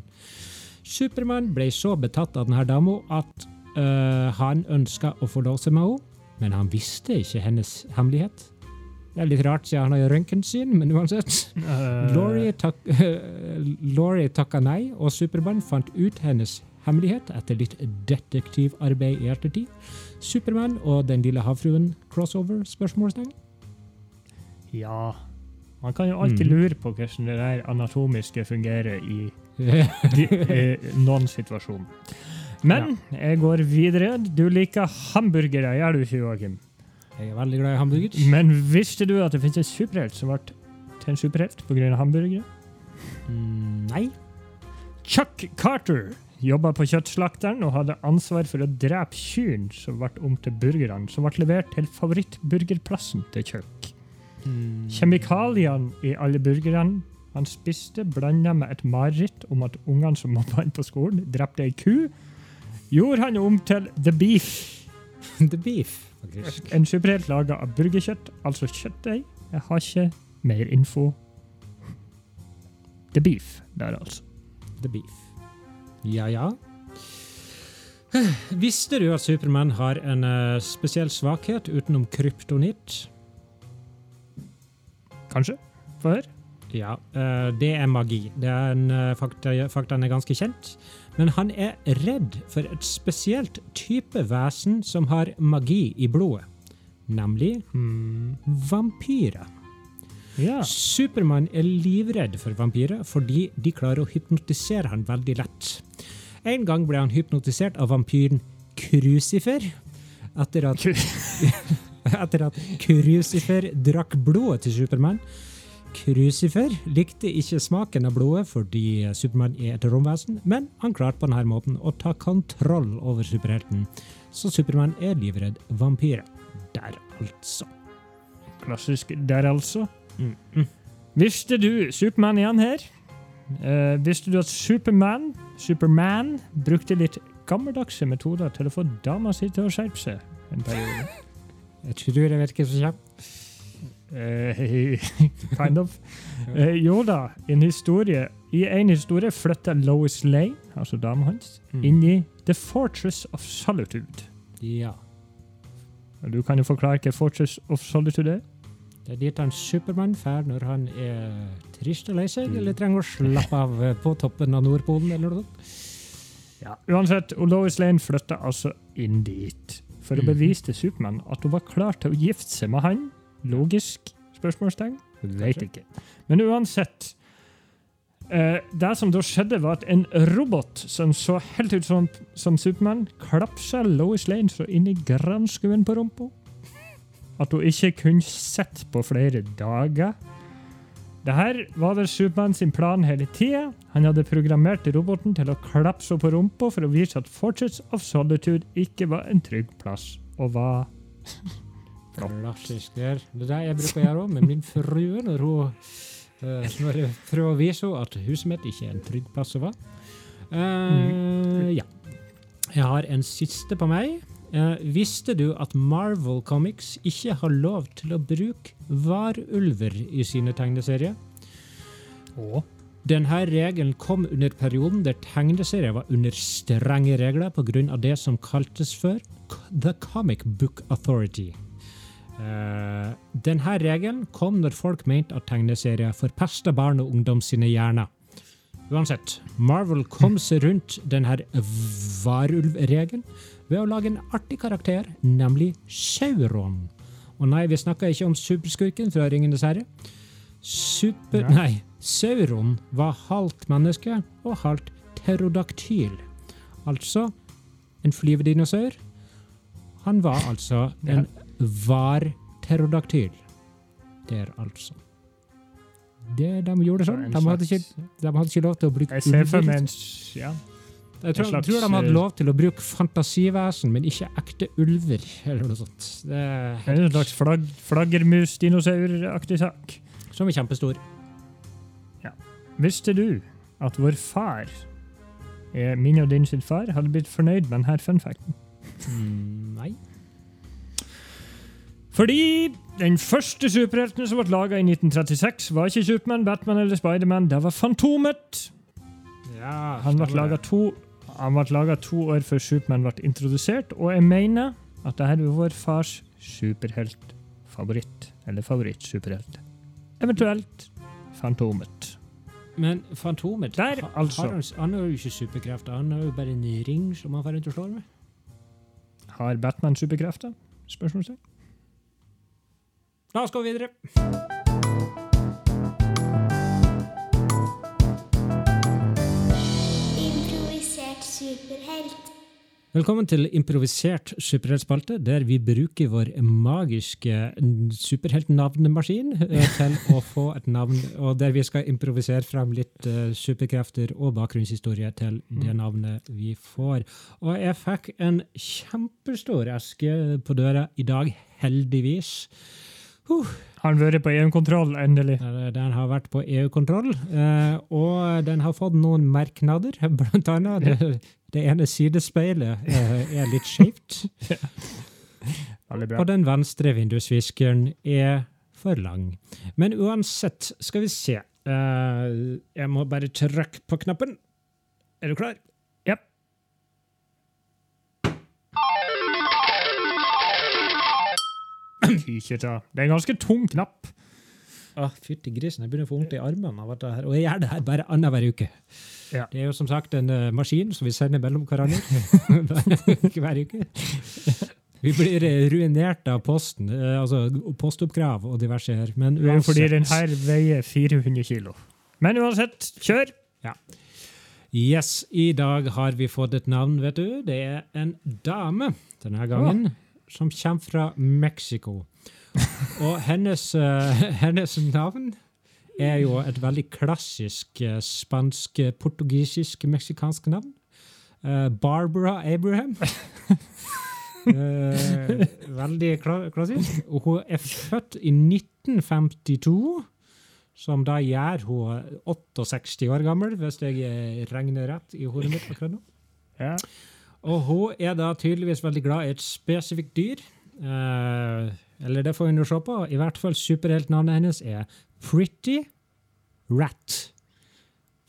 S2: Supermann ble så betatt av denne dama at uh, han ønska å forlose med henne, men han visste ikke hennes hemmelighet. Det er litt rart siden han har røntgen sin, men uansett.
S1: Uh.
S2: Laurie, tak Laurie takka nei, og Supermann fant ut hennes hemmelighet etter litt detektivarbeid i ettertid. Supermann og Den lille havfruen crossover? spørsmålstegn?
S1: Ja. Man kan jo alltid
S2: mm.
S1: lure på hvordan det der anatomiske fungerer i [LAUGHS] i, i noen situasjon. Men jeg går videre. Du liker hamburgere, gjør du ikke, Joakim?
S2: Jeg er veldig glad i hamburger.
S1: Men visste du at det finnes en superhelt som ble til en superhelt pga. hamburgere?
S2: Mm, nei.
S1: Chuck Carter jobba på kjøttslakteren og hadde ansvar for å drepe kyrne som ble om til burgerne, som ble levert til favorittburgerplassen til Chuck.
S2: Mm,
S1: Kjemikaliene i alle burgerne han spiste, blanda med et mareritt om at ungene som mobba han på skolen, drepte ei ku, gjorde han om til The Beef. [LAUGHS]
S2: The beef, faktisk.
S1: En superhelt laga av burgerkjøtt, altså kjøttdeig. Jeg har ikke mer info. The Beef der, altså.
S2: The beef. Ja, ja. Visste du at Supermann har en uh, spesiell svakhet utenom kryptonitt?
S1: Kanskje? Få høre.
S2: Ja, eh, det er magi. Det er en, eh, fakta, faktaen er ganske kjent. Men han er redd for et spesielt type vesen som har magi i blodet. Nemlig
S1: Hmm.
S2: vampyrer.
S1: Ja.
S2: Supermann er livredd for vampyrer fordi de klarer å hypnotisere han veldig lett. En gang ble han hypnotisert av vampyren Crucifer. Etter at, [LAUGHS] etter at Crucifer drakk blodet til Supermann. Crucifer likte ikke smaken av blodet fordi Supermann er et romvesen, men han klarte på denne måten å ta kontroll over superhelten. Så Supermann er livredd vampyrer. Der, altså.
S1: Klassisk der, altså.
S2: Mm. Mm.
S1: Visste du Supermann igjen her? Uh, visste du at Superman, Superman brukte litt gammeldagse metoder til å få dama si til å skjerpe seg en periode? [LAUGHS]
S2: Jeg tror jeg vet hva som kommer.
S1: Eh, [LAUGHS] kind of. Uh, jo da, en historie, i en historie flytter Lois Lane, altså dama hans,
S2: Mm.
S1: inn i The Fortress of Solitude.
S2: Ja.
S1: Du kan jo forklare hva Fortress of Solitude er?
S2: Det er dit han Supermann drar når han er trist og lei seg,
S1: Mm.
S2: eller trenger å slappe av eh, på toppen av Nordpolen, eller noe sånt.
S1: Ja. Uansett, Lois Lane flytta altså inn dit for å
S2: Mhm.
S1: bevise til Supermann at hun var klar til å gifte seg med han Logisk? Spørsmålstegn? Vet ikke. Men uansett eh, Det som da skjedde, var at en robot som så helt ut som, som Supermann, klapsa Lois Lane så inn i granskauen på rumpa at hun ikke kunne sett på flere dager. Det her var vel Supermann sin plan hele tida. Han hadde programmert roboten til å klapse på rumpa for å vise at Fortress of Solitude ikke var en trygg plass, og var [LAUGHS]
S2: Klassisk. Det er det jeg bruker å gjøre òg med min frue når hun eh, når jeg prøver å vise henne at huset mitt ikke er en trygg plass å være. Eh, ja. Jeg har en siste på meg. Uh, visste du at Marvel Comics ikke har lov til å bruke varulver i sine tegneserier?
S1: Og?
S2: Denne regelen kom under perioden der tegneserier var under strenge regler pga. det som kaltes for The Comic Book Authority. Eh, denne regelen kom når folk mente at tegneserier forpesta barn og ungdom sine hjerner. Uansett, Marvel kom seg rundt denne varulvregelen ved å lage en artig karakter, nemlig Sauron. Og nei, vi snakker ikke om superskurken fra Ringenes herre. Super...
S1: Nei.
S2: Nei. Sauron var halvt menneske og halvt pterodaktyl. Altså en flyvedinosaur. Han var altså en var-pterodaktyl. Der, altså. Det de gjorde sånn. De hadde, ikke, de hadde ikke lov til å bruke
S1: Jeg ser for meg en ja.
S2: Jeg tror,
S1: slags,
S2: tror de hadde
S1: eh,
S2: lov til å bruke fantasivesen, men ikke ekte ulver. eller noe sånt. Det er
S1: En slags flagg, flaggermusdinosauraktig sak.
S2: Som er kjempestor.
S1: Visste du at vår far, eh, min og din sin far, hadde blitt fornøyd med denne fun facten?
S2: Mm, nei.
S1: Fordi den første superhelten som ble laga i 1936, var ikke Supermann, Batman eller Spiderman, det var Fantomet.
S2: Ja,
S1: Han ble laga to, to år før Supermann ble introdusert, og jeg mener at dette er vår fars superheltfavoritt. Eller favoritt-superhelt. Eventuelt Fantomet.
S2: Men Fantomet
S1: Der, altså.
S2: han, han har jo ikke superkrefter. Han har jo bare en ring som han får rundt og slår med.
S1: Har Batman superkrefter? Spørsmålstegn.
S2: La oss gå videre.
S3: Improvisert superhelt.
S2: Velkommen til improvisert superheltspalte, der vi bruker vår magiske superheltnavnemaskin eh, til å [LAUGHS] få et navn, og der vi skal improvisere frem litt eh, superkrefter og bakgrunnshistorie til det navnet vi får. Og jeg fikk en kjempestor eske på døra i dag, heldigvis. Huh.
S1: Har han vært på EU-kontroll, endelig?
S2: Den har vært på EU-kontroll, eh, og den har fått noen merknader. [LAUGHS] Blant annet det, det ene sidespeilet eh, er litt skjevt. [LAUGHS] Og den venstre vindusviskeren er for lang. Men uansett, skal vi se. Eh, jeg må bare trykke på knappen. Er du klar?
S1: Ja. Ikke. Det er en ganske tung knapp.
S2: Å, fytti grisen, jeg begynner å få vondt i armene av dette her. Og jeg gjør det her bare annenhver uke.
S1: Ja.
S2: Det er jo som sagt en uh, maskin som vi sender mellom hverandre [LAUGHS] [LAUGHS] hver uke. Vi blir eh, ruinert av posten, uh, altså postoppkrav og diverse her. Men
S1: Det er fordi den her veier 400 kilo. Men uansett, kjør!
S2: Yes, i dag har vi fått et navn, vet du. Det er en dame denne gangen, som kommer fra Mexico. Og hennes, uh, [LAUGHS] hennes navn er jo et veldig klassisk uh, spansk, eh, portugisisk, meksikansk navn. Uh, Barbara Abraham. [LAUGHS] Veldig kla klassisk. Og hun er født i 1952. Som da gjør hun 68 år gammel, hvis jeg regner rett i hodet mitt akkurat nå.
S1: Ja.
S2: Og hun er da tydeligvis veldig glad i et spesifikt dyr. Eh, eller det får hun jo se på. I hvert fall superheltnavnet hennes er Pretty Rat.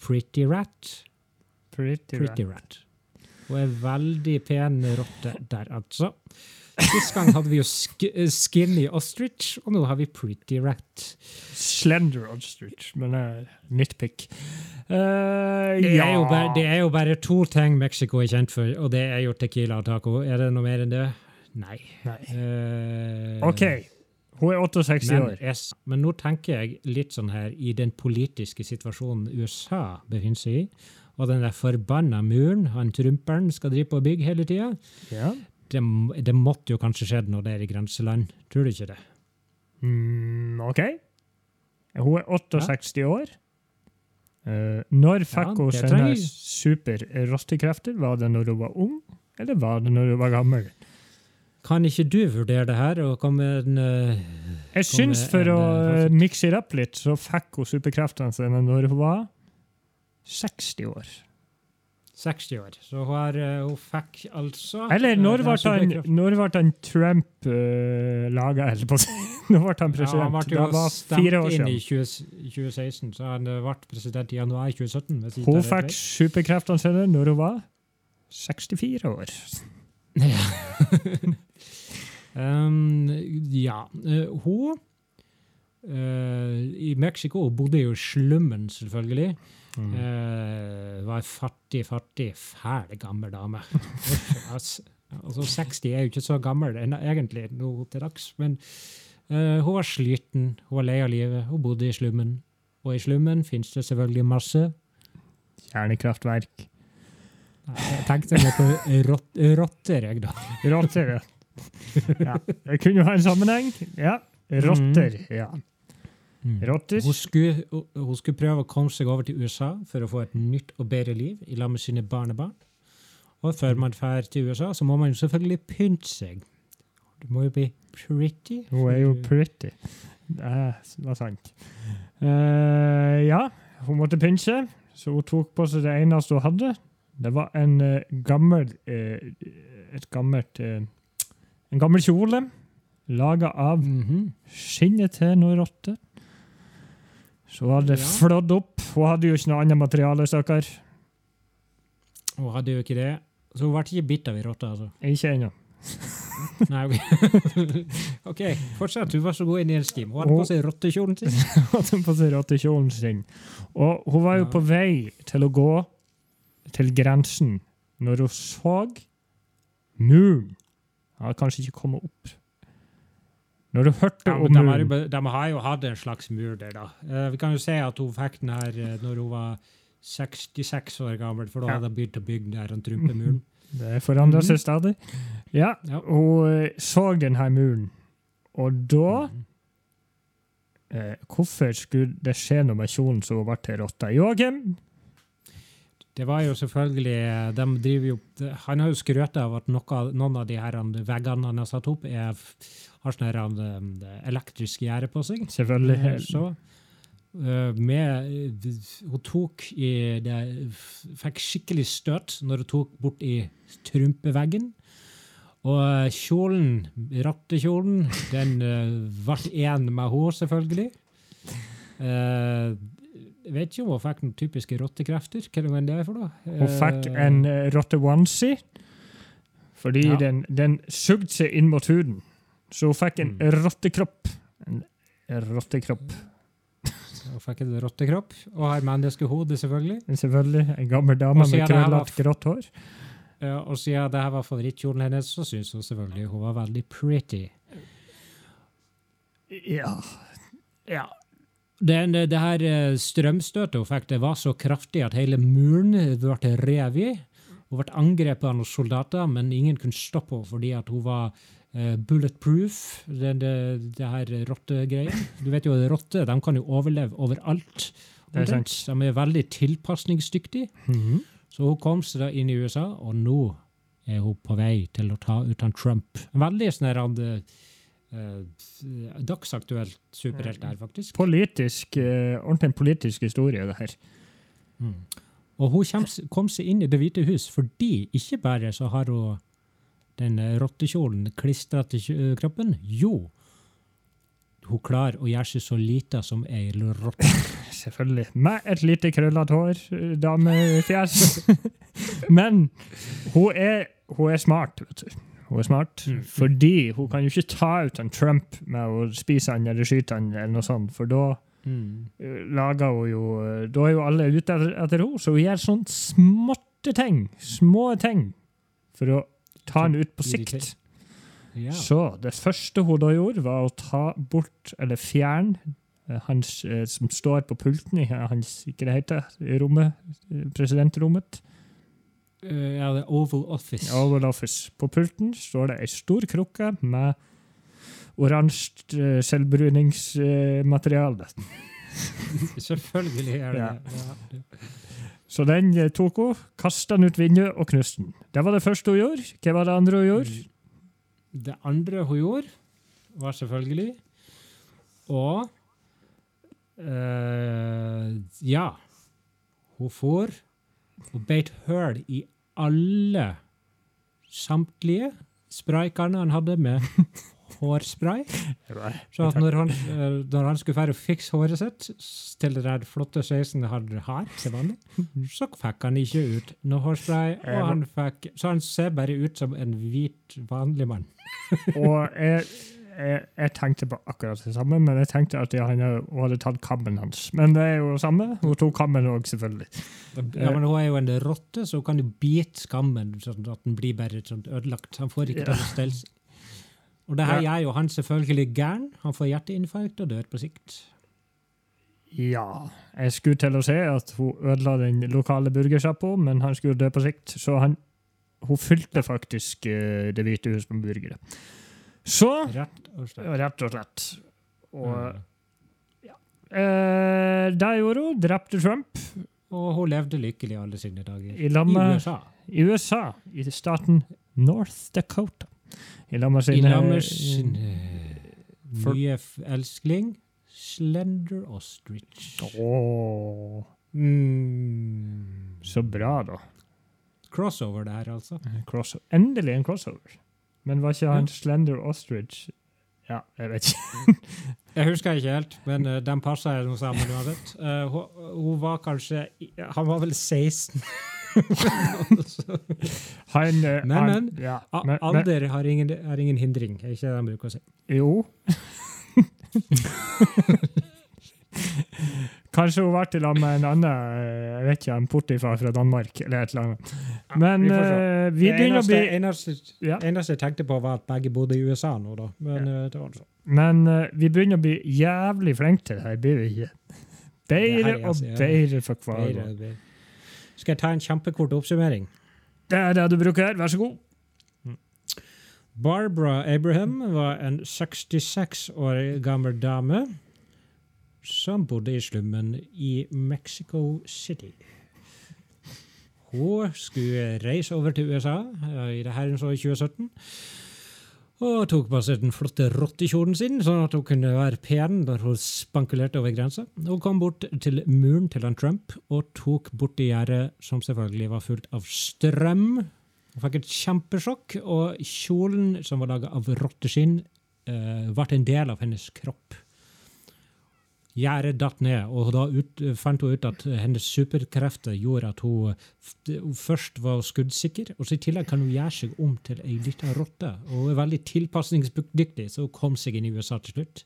S2: Pretty Rat.
S1: Pretty,
S2: Pretty Rat. Hun er veldig pen rotte der, altså. Sist gang hadde vi jo sk Skinny Ostrich, og nå har vi Pretty Rat.
S1: Slender ostrich, men uh, nitpick. Uh,
S2: Det
S1: ja
S2: er, bare, det er jo bare to ting Mexico er kjent for, og det er jo tequila og taco. Er det noe mer enn det? Nei.
S1: Nei.
S2: Uh,
S1: OK. Hun er 68
S2: Men,
S1: år.
S2: jeg, men nå tenker jeg litt sånn her i den politiske situasjonen USA befinner seg i, og den der forbanna muren han trumperen skal drive på og bygge hele tida,
S1: Ja.
S2: Det, det måtte jo kanskje skjedd noe der i grenseland. Tror du ikke det?
S1: Mm, OK. Hun er 68 år. Uh, når fikk
S2: Ja,
S1: hun
S2: det
S1: sine super-rottekrefter? Var det når hun var ung, eller var det når hun var gammel?
S2: Kan ikke du vurdere det her og komme en Uh,
S1: Jeg syns for
S2: en,
S1: å
S2: eh,
S1: mikse det opp litt, så fikk hun superkreftene sine når hun var 60 år.
S2: 60 år? Så hun, har, eh, hun fikk altså
S1: Eller
S2: eh,
S1: når ble han, når ble han Trump uh, laga, eller på å [LAUGHS] si? Når ble han
S2: Ja, han ble
S1: det
S2: jo
S1: var
S2: stemt
S1: fire år
S2: inn i 20, 2016, så han eh, ble president i januar 2017.
S1: Hun fikk superkreftene sine når hun var 64 år.
S2: Um, ja. [LAUGHS] Uh, hun uh, I Mexico bodde jo i slummen, selvfølgelig.
S1: Mm.
S2: Uh, var ei fattig, fattig, fæl gammel dame. [LAUGHS] Altså, 60 er jo ikke så gammel egentlig nå til dags, men uh, hun var sliten, hun var lei av livet, hun bodde i slummen. Og i slummen finnes det selvfølgelig masse
S1: Kjernekraftverk.
S2: Jeg tenkte litt på rott, rotter, jeg, da.
S1: Rotter, ja. ja. Det kunne jo ha en sammenheng. Ja. Rotter, ja. Rotter.
S2: Hun skulle, hun- skulle prøve å komme seg over til USA for å få et nytt og bedre liv i lag med sine barnebarn. Og før man drar til USA, så må man jo selvfølgelig pynte seg. Du må jo bli pretty.
S1: Hun er jo pretty. Det var sant. Uh, ja, hun måtte pynte, så hun tok på seg det eneste hun hadde. Det var en uh, gammel uh, Et gammelt En gammel kjole laga av
S2: Mhm.
S1: skinnet til noen rotter. Så hun hadde
S2: Ja.
S1: flådd opp. Hun hadde jo ikke noe annet materiale, stakkar.
S2: Hun hadde jo ikke det. Så hun ble ikke bitt av ei rotte, altså.
S1: Ikke ennå. [LAUGHS]
S2: Nei, ok. [LAUGHS] ok, fortsett. Hun var så god i nedskim. Hun hadde på seg rottekjolen sin. [LAUGHS]
S1: hadde på seg rottekjolen sin. Og hun var jo
S2: Ja.
S1: på vei til å gå til grensen når hun så muren. Hun hadde kanskje ikke kommet opp. Når du hørte
S2: Ja,
S1: om
S2: de, har de har jo hatt en slags mur der, da. Uh, vi kan jo se at hun fikk den her uh, når hun var 66 år gammel, for da
S1: Ja.
S2: hadde de begynt å bygge den her trumpemuren. [LAUGHS]
S1: Det forandrer
S2: Mhm.
S1: seg stadig. Ja,
S2: Ja.
S1: hun eh, så denne muren. Og da
S2: Mhm.
S1: eh, Hvorfor skulle det skje noe med kjolen som hun ble til rotta? Joakim?
S2: Det var jo selvfølgelig de driver jo, Han har jo skrøt av at noe, noen av de her veggene han har satt opp, er, har sånne her, um, elektriske gjerde på seg.
S1: Selvfølgelig.
S2: Eh, Så eh, med, eh, Hun tok i det, Fikk skikkelig støt når hun tok bort i trumpeveggen. Og kjolen, rattekjolen, den ble én med henne, selvfølgelig. Uh, vet ikke om hun fikk noen typiske rottekrefter. Hva er det for noe?
S1: Hun fikk en uh, rotte-onesie fordi
S2: Ja.
S1: den, den sugde seg inn mot huden. Så hun fikk en
S2: Mm.
S1: rottekropp. En rottekropp.
S2: Hun fikk en rottekropp, og har menneskehode, selvfølgelig.
S1: Selvfølgelig en gammel dame med
S2: det
S1: krøllete, grått hår.
S2: Ja, og siden det her var favorittkjolen hennes, så syns hun selvfølgelig hun var veldig pretty.
S1: Ja. ja.
S2: Den, det her eh, strømstøtet hun fikk, det var så kraftig at hele muren ble revet i. Hun ble angrepet av noen soldater, men ingen kunne stoppe henne fordi at hun var bulletproof, det, det, det her rottegreia. Du vet jo, rotter de kan jo overleve overalt.
S1: Det er.
S2: De er veldig tilpasningsdyktige.
S1: Mhm.
S2: Så hun kom seg da inn i USA, og nå er hun på vei til å ta ut han Trump. Veldig sånn her, uh, dagsaktuelt superhelt der, faktisk.
S1: Politisk, eh, ordentlig en politisk historie, det her.
S2: Og hun kom seg inn i Det hvite hus fordi ikke bare så har hun den eh, rottekjolen klistra til kroppen, jo, hun klarer å gjøre seg så lita som ei rotte. [LAUGHS]
S1: Selvfølgelig. Med et lite krøllete hår, eh, damefjes. [LAUGHS] Men hun er, hun er smart, vet du. Hun er smart,
S2: Mm.
S1: fordi hun kan jo ikke ta ut en Trump med å spise han eller skyte han, eller noe sånt, for da
S2: Mm.
S1: eh, lager hun jo eh, Da er jo alle ute etter, etter henne, så hun gjør sånne småtte ting, små ting, for å ta han ut på sikt.
S2: Ja.
S1: Så det første hun da gjorde, var å ta bort, eller fjerne, eh, hans, eh, som står på pulten i hans hva det heter, i rommet, eh, presidentrommet.
S2: Ja, det er Oval Office.
S1: Oval Office. På pulten står det ei stor krukke med oransje selvbruningsmateriale. [LAUGHS]
S2: Selvfølgelig er det
S1: Ja.
S2: det.
S1: Så den eh, tok hun, kasta den ut vinduet og knuste den. Det var det første hun gjorde. Hva var det andre hun gjorde?
S2: Det andre hun gjorde, var selvfølgelig å eh, Ja. Hun for og beit høl i alle samtlige spraykanner han hadde med [LAUGHS] hårspray. Så når han, eh, når han skulle fære å fikse håret sitt til det der flotte sveisen han har, til vanlig, [LAUGHS] så fikk han ikke ut noe hårspray, og han fikk, så han ser bare ut som en hvit, vanlig mann. [LAUGHS]
S1: Og jeg, jeg, jeg tenkte på akkurat det samme, men jeg tenkte at ja, hun hadde tatt kammen hans. Men det er jo det samme. Hun tok kammen òg, selvfølgelig.
S2: Ja, men Hun er jo en rotte, så hun kan jo bite skammen sånn at den blir bare sånn ødelagt. Han får ikke til å stelle seg. Og det her
S1: Ja.
S2: gjør jo han selvfølgelig gæren. Han får hjerteinfarkt og dør på sikt.
S1: Ja, jeg skulle til å si at hun ødela den lokale burgersjappa, men han skulle dø på sikt, så han, hun fylte faktisk uh, Det hvite hus med burgere. Så
S2: Rett og slett.
S1: Rett og slett. Og
S2: Mm.
S1: eh, det gjorde hun. Drepte Trump
S2: Og hun levde lykkelig alle sine dager.
S1: i lag
S2: I USA.
S1: i USA, i staten North Dakota. I lag med
S2: I
S1: sine
S2: sin eh, nye elskling Slender Ostrich.
S1: Oh.
S2: Mm.
S1: så bra, da.
S2: Crossover, det her, altså.
S1: Cross Endelig en crossover. Men var ikke han
S2: Ja.
S1: Slender Ostrich Ja, jeg vet ikke. [LAUGHS]
S2: Jeg husker ikke helt, men uh, de passer noe sammen uansett. Uh, hun, hun var kanskje Han var vel 16. [LAUGHS]
S1: Han, men,
S2: Men,
S1: han, ja, men,
S2: Alder har ingen, er ingen hindring, er ikke det de bruker å si.
S1: Jo. [LAUGHS] Kanskje hun ble i lag med en annen eh, jeg vet ikke, en portifar fra Danmark eller et eller annet. Men
S2: vi får se.
S1: eh, vi begynner å bli
S2: eneste,
S1: Ja.
S2: eneste jeg tenkte på, var at begge bodde i USA nå, da. Men ja. det var.
S1: Men uh, vi begynner å bli jævlig flinke til det her, blir vi ikke? Bedre og
S2: altså,
S1: bedre for hver gang.
S2: Skal jeg ta en kjempekort oppsummering?
S1: Det er det du bruker. her. Vær så god.
S2: Barbara Abraham var en 66 år gammel dame som bodde i slummen i Mexico City. Hun skulle reise over til USA eh, i det herrens år 2017. Og tok på seg den flotte rottekjolen sin, sånn at hun kunne være pen når hun spankulerte over grensa. Hun kom bort til muren til han Trump og tok borti gjerdet, som selvfølgelig var fullt av strøm. Hun fikk et kjempesjokk, og kjolen, som var laga av rotteskinn, eh, ble en del av hennes kropp. Gjerdet datt ned, og da ut, fant hun ut at hennes superkrefter gjorde at hun, først var skuddsikker, og så i tillegg kan hun gjøre seg om til ei lita rotte. Og hun er veldig tilpasningsdyktig, så hun kom seg inn i USA til slutt.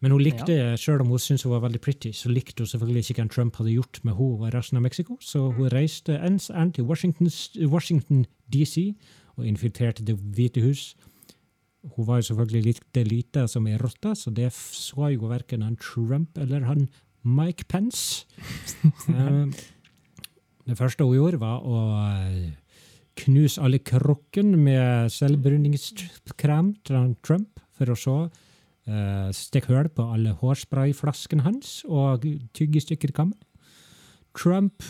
S2: Men hun likte, selv om hun syntes hun var veldig pretty, så likte hun selvfølgelig ikke hva Trump hadde gjort med henne og resten av Mexico, så hun reiste ens ærend til Washington, Washington DC og infiltrerte Det hvite hus. Hun var jo selvfølgelig like lite som ei rotte, så det så jo verken han Trump eller han Mike Pence. [LAUGHS] Eh, det første hun gjorde, var å eh, knuse alle krukkene med selvbruningskrem til han Trump, for å så uh, stikke hull på alle hårsprayflaskene hans og tygge i stykker kammen. Trump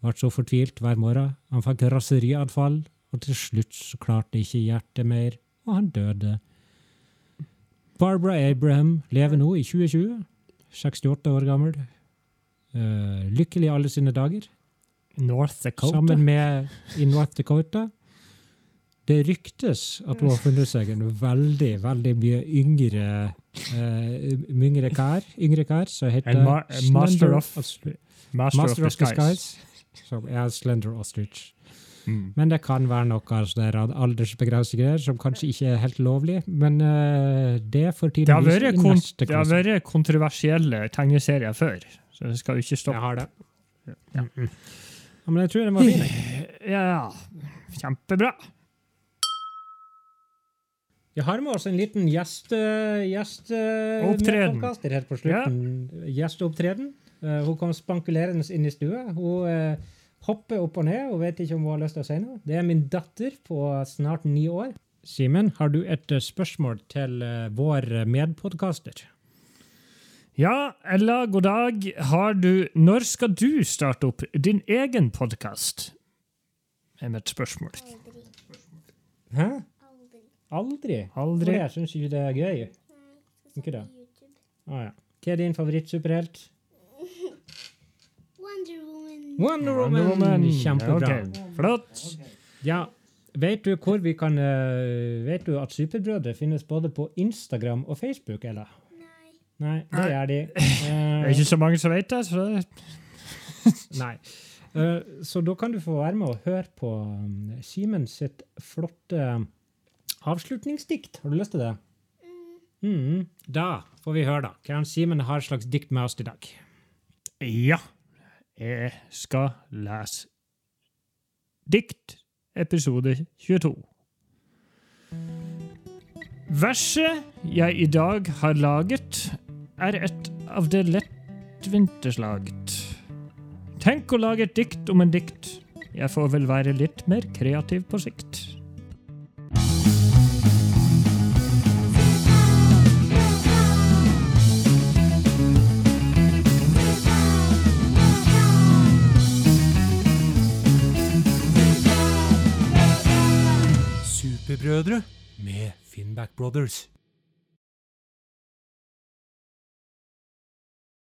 S2: ble så fortvilt hver morgen. Han fikk raserianfall, og til slutt så klarte ikke hjertet mer, og han døde. Barbara Abraham lever nå i 2020, 68 år gammel. Uh, lykkelig i alle sine dager,
S1: North Dakota.
S2: sammen med i North Dakota. Det ryktes at hun har funnet seg en veldig, veldig mye yngre uh, yngre kar, yngre kar som heter
S1: ma master of,
S2: Ostri-
S1: master
S2: Master
S1: of
S2: of
S1: Disguise.
S2: Disguise, som er Slender Ostrich.
S1: Mm.
S2: Men det kan være noe der aldersbegrensninger som kanskje ikke er helt lovlig. Men uh, det får
S1: Det
S2: tiden vise i
S1: neste
S2: neste
S1: det har
S2: klasse.
S1: vært kontroversielle tegneserier før, så det skal jo ikke
S2: Jeg har det.
S1: Ja.
S2: Mm, mm. Ja, men jeg tror den var fin. jeg.
S1: Ja, kjempebra.
S2: Vi har med oss en liten gjest, gjest her på slutten. Gjesteopptreden. Uh, hun kom spankulerende inn i stua. Hun eh, hopper opp og ned og vet ikke om hun har lyst til å si noe. Det er min datter på snart ni år. Simen, har du et eh, spørsmål til eh, vår medpodkaster?
S1: Ja, Ella, god dag. Har du Når skal du starte opp din egen podkast? er mitt spørsmål.
S3: Aldri.
S2: Hæ?
S3: Aldri.
S2: Aldri?
S1: Aldri.
S2: For jeg syns ikke det er gøy.
S3: Nei, skal
S2: Ikke det. Ah, ja. Hva er din favorittsuperhelt?
S3: Wonder.
S2: Wonder Woman! Kjempebra.
S1: Okay. Flott.
S2: Ja, vet du hvor vi kan eh, Vet du at Superbrødre finnes både på Instagram og Facebook, eller?
S3: Nei.
S2: Nei, det
S1: er
S2: gjør de. [LAUGHS]
S1: Det er ikke så mange som vet det. så [LAUGHS]
S2: nei. Uh, så da kan du få være med og høre på um, Simen sitt flotte avslutningsdikt. Har du lyst til det? Mm. Da får vi høre, da. Hva Simen har slags dikt med oss i dag.
S1: Ja, jeg skal lese dikt, episode 22. Verset jeg i dag har laget, er et av det lettvinte slaget. Tenk å lage et dikt om en dikt. Jeg får vel være litt mer kreativ på sikt.
S2: Superbrødre med Finnback Brothers.